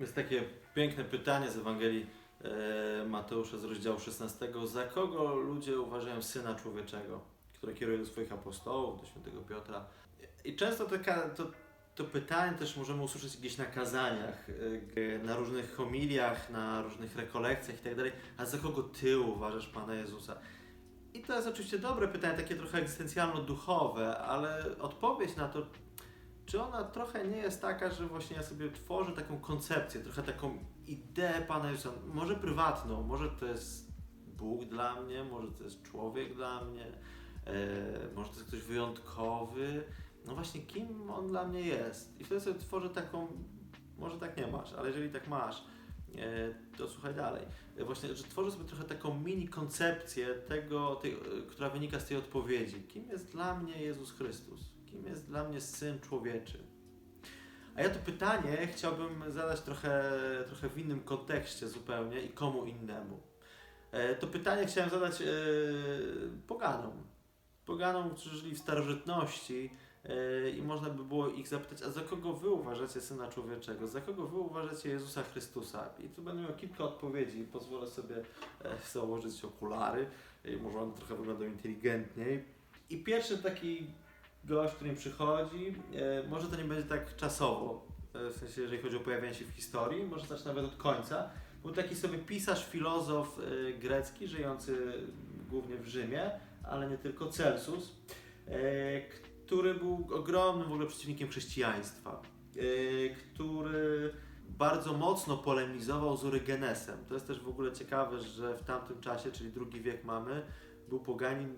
Jest takie piękne pytanie z Ewangelii e, Mateusza z rozdziału 16. Za kogo ludzie uważają Syna Człowieczego, który kieruje do swoich apostołów, do świętego Piotra? I często to, to pytanie też możemy usłyszeć gdzieś na kazaniach, e, na różnych homiliach, na różnych rekolekcjach itd. A za kogo Ty uważasz Pana Jezusa? I to jest oczywiście dobre pytanie, takie trochę egzystencjalno-duchowe, ale odpowiedź na to, czy ona trochę nie jest taka, że właśnie ja sobie tworzę taką koncepcję, trochę taką ideę Pana Jezusa, może prywatną, może to jest Bóg dla mnie, może to jest człowiek dla mnie, e, może to jest ktoś wyjątkowy. No właśnie, kim on dla mnie jest? I wtedy sobie tworzę taką, może tak nie masz, ale jeżeli tak masz, e, to słuchaj dalej. E, właśnie, że tworzę sobie trochę taką mini koncepcję tego, tej, e, która wynika z tej odpowiedzi. Kim jest dla mnie Jezus Chrystus? Kim jest dla mnie Syn Człowieczy? A ja to pytanie chciałbym zadać trochę, trochę w innym kontekście zupełnie i komu innemu. E, to pytanie chciałem zadać e, poganom. Poganom, którzy żyli w starożytności e, i można by było ich zapytać, a za kogo wy uważacie Syna Człowieczego? Za kogo wy uważacie Jezusa Chrystusa? I tu będę miał kilka odpowiedzi. Pozwolę sobie założyć okulary. Może one trochę wyglądają inteligentniej. I pierwszy taki gość, który mi przychodzi, e, może to nie będzie tak czasowo, e, w sensie jeżeli chodzi o pojawienie się w historii, może zacznę nawet od końca. Był taki sobie pisarz, filozof e, grecki, żyjący głównie w Rzymie, ale nie tylko, Celsus, który był ogromnym w ogóle przeciwnikiem chrześcijaństwa, który bardzo mocno polemizował z Orygenesem. To jest też w ogóle ciekawe, że w tamtym czasie, czyli drugi wiek mamy, był poganin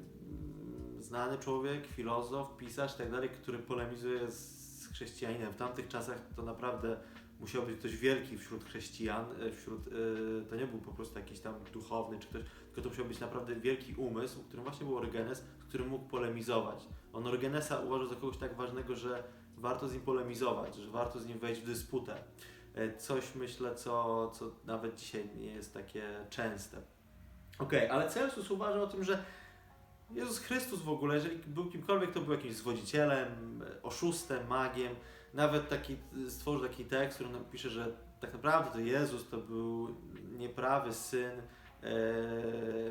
znany człowiek, filozof, pisarz i tak dalej, który polemizuje z chrześcijaninem. W tamtych czasach to naprawdę musiał być ktoś wielki wśród chrześcijan, e, wśród, yy, to nie był po prostu jakiś tam duchowny czy ktoś, tylko to musiał być naprawdę wielki umysł, którym właśnie był Orygenes, z którym mógł polemizować. On Orygenesa uważał za kogoś tak ważnego, że warto z nim polemizować, że warto z nim wejść w dysputę. E, coś myślę, co, co nawet dzisiaj nie jest takie częste. Okej, okay, ale Celsus uważa o tym, że Jezus Chrystus w ogóle, jeżeli był kimkolwiek, to był jakimś zwodzicielem, oszustem, magiem. Nawet taki, stworzył taki tekst, który napisze, że tak naprawdę to Jezus to był nieprawy syn e,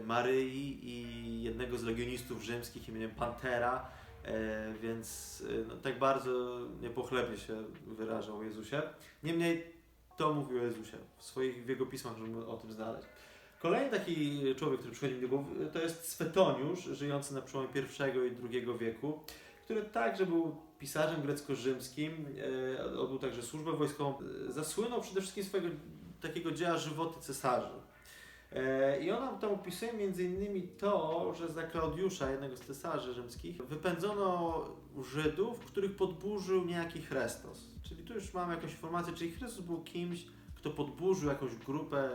Maryi i jednego z legionistów rzymskich imieniem Pantera, e, więc e, no, tak bardzo niepochlebnie się wyrażał o Jezusie. Niemniej to mówił o Jezusie. W swoich w jego pismach możemy o tym znaleźć. Kolejny taki człowiek, który przychodzi mi do głowy, to jest Swetoniusz, żyjący na przełomie I i II wieku, który także był pisarzem grecko-rzymskim, e, odbył także służbę wojskową. Zasłynął przede wszystkim swojego takiego dzieła żywoty cesarzy. E, I ona tam opisuje innymi to, że za Klaudiusza, jednego z cesarzy rzymskich, wypędzono Żydów, których podburzył niejaki Chrestos. Czyli tu już mamy jakąś informację, czyli Chrystus był kimś, kto podburzył jakąś grupę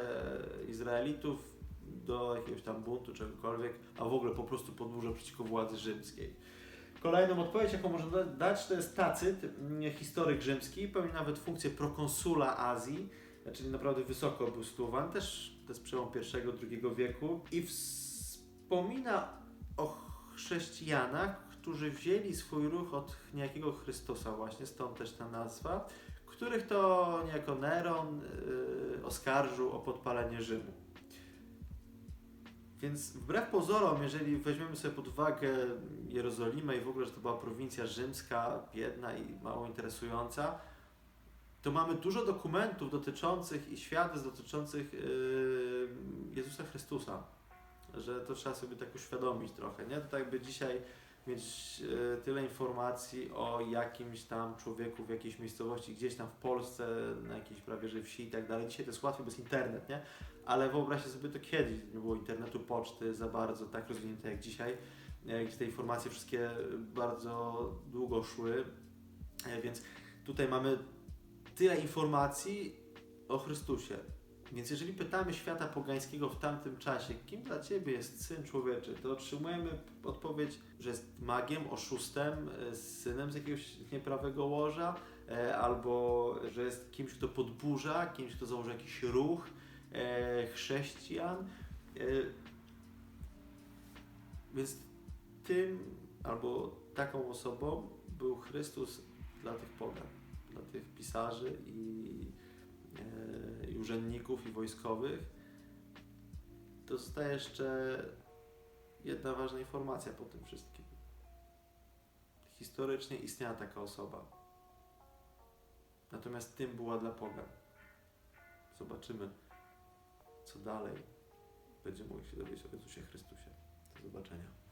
Izraelitów do jakiegoś tam buntu, czegokolwiek, a w ogóle po prostu podburzył przeciwko władzy rzymskiej. Kolejną odpowiedź, jaką można dać, to jest Tacyt, mm, historyk rzymski, pełni nawet funkcję prokonsula Azji, czyli naprawdę wysoko był sytuowany, też to jest przełom I-II wieku i wspomina o chrześcijanach, którzy wzięli swój ruch od niejakiego Chrystusa właśnie, stąd też ta nazwa, których to niejako Neron yy, oskarżył o podpalenie Rzymu. Więc wbrew pozorom, jeżeli weźmiemy sobie pod uwagę Jerozolimę i w ogóle, że to była prowincja rzymska, biedna i mało interesująca, to mamy dużo dokumentów dotyczących i świadectw dotyczących yy, Jezusa Chrystusa. Że to trzeba sobie tak uświadomić trochę, nie? To tak jakby dzisiaj mieć e, tyle informacji o jakimś tam człowieku w jakiejś miejscowości, gdzieś tam w Polsce, na jakiejś prawie że wsi i tak dalej. Dzisiaj to jest łatwiej, bo jest internet, nie? Ale wyobraźcie sobie to kiedyś, nie było internetu, poczty za bardzo tak rozwinięte jak dzisiaj, e, gdzie te informacje wszystkie bardzo długo szły, e, więc tutaj mamy tyle informacji o Chrystusie, więc jeżeli pytamy świata pogańskiego w tamtym czasie, kim dla Ciebie jest Syn Człowieczy, to otrzymujemy odpowiedź, że jest magiem, oszustem, e, synem z jakiegoś nieprawego łoża, e, albo że jest kimś, kto podburza, kimś, kto założy jakiś ruch e, chrześcijan. Więc tym albo taką osobą był Chrystus dla tych pogan, dla tych pisarzy i urzędników, i wojskowych, to zostaje jeszcze jedna ważna informacja po tym wszystkim. Historycznie istniała taka osoba. Natomiast tym była dla pogan. Zobaczymy, co dalej będziemy mogli się dowiedzieć o Jezusie Chrystusie. Do zobaczenia.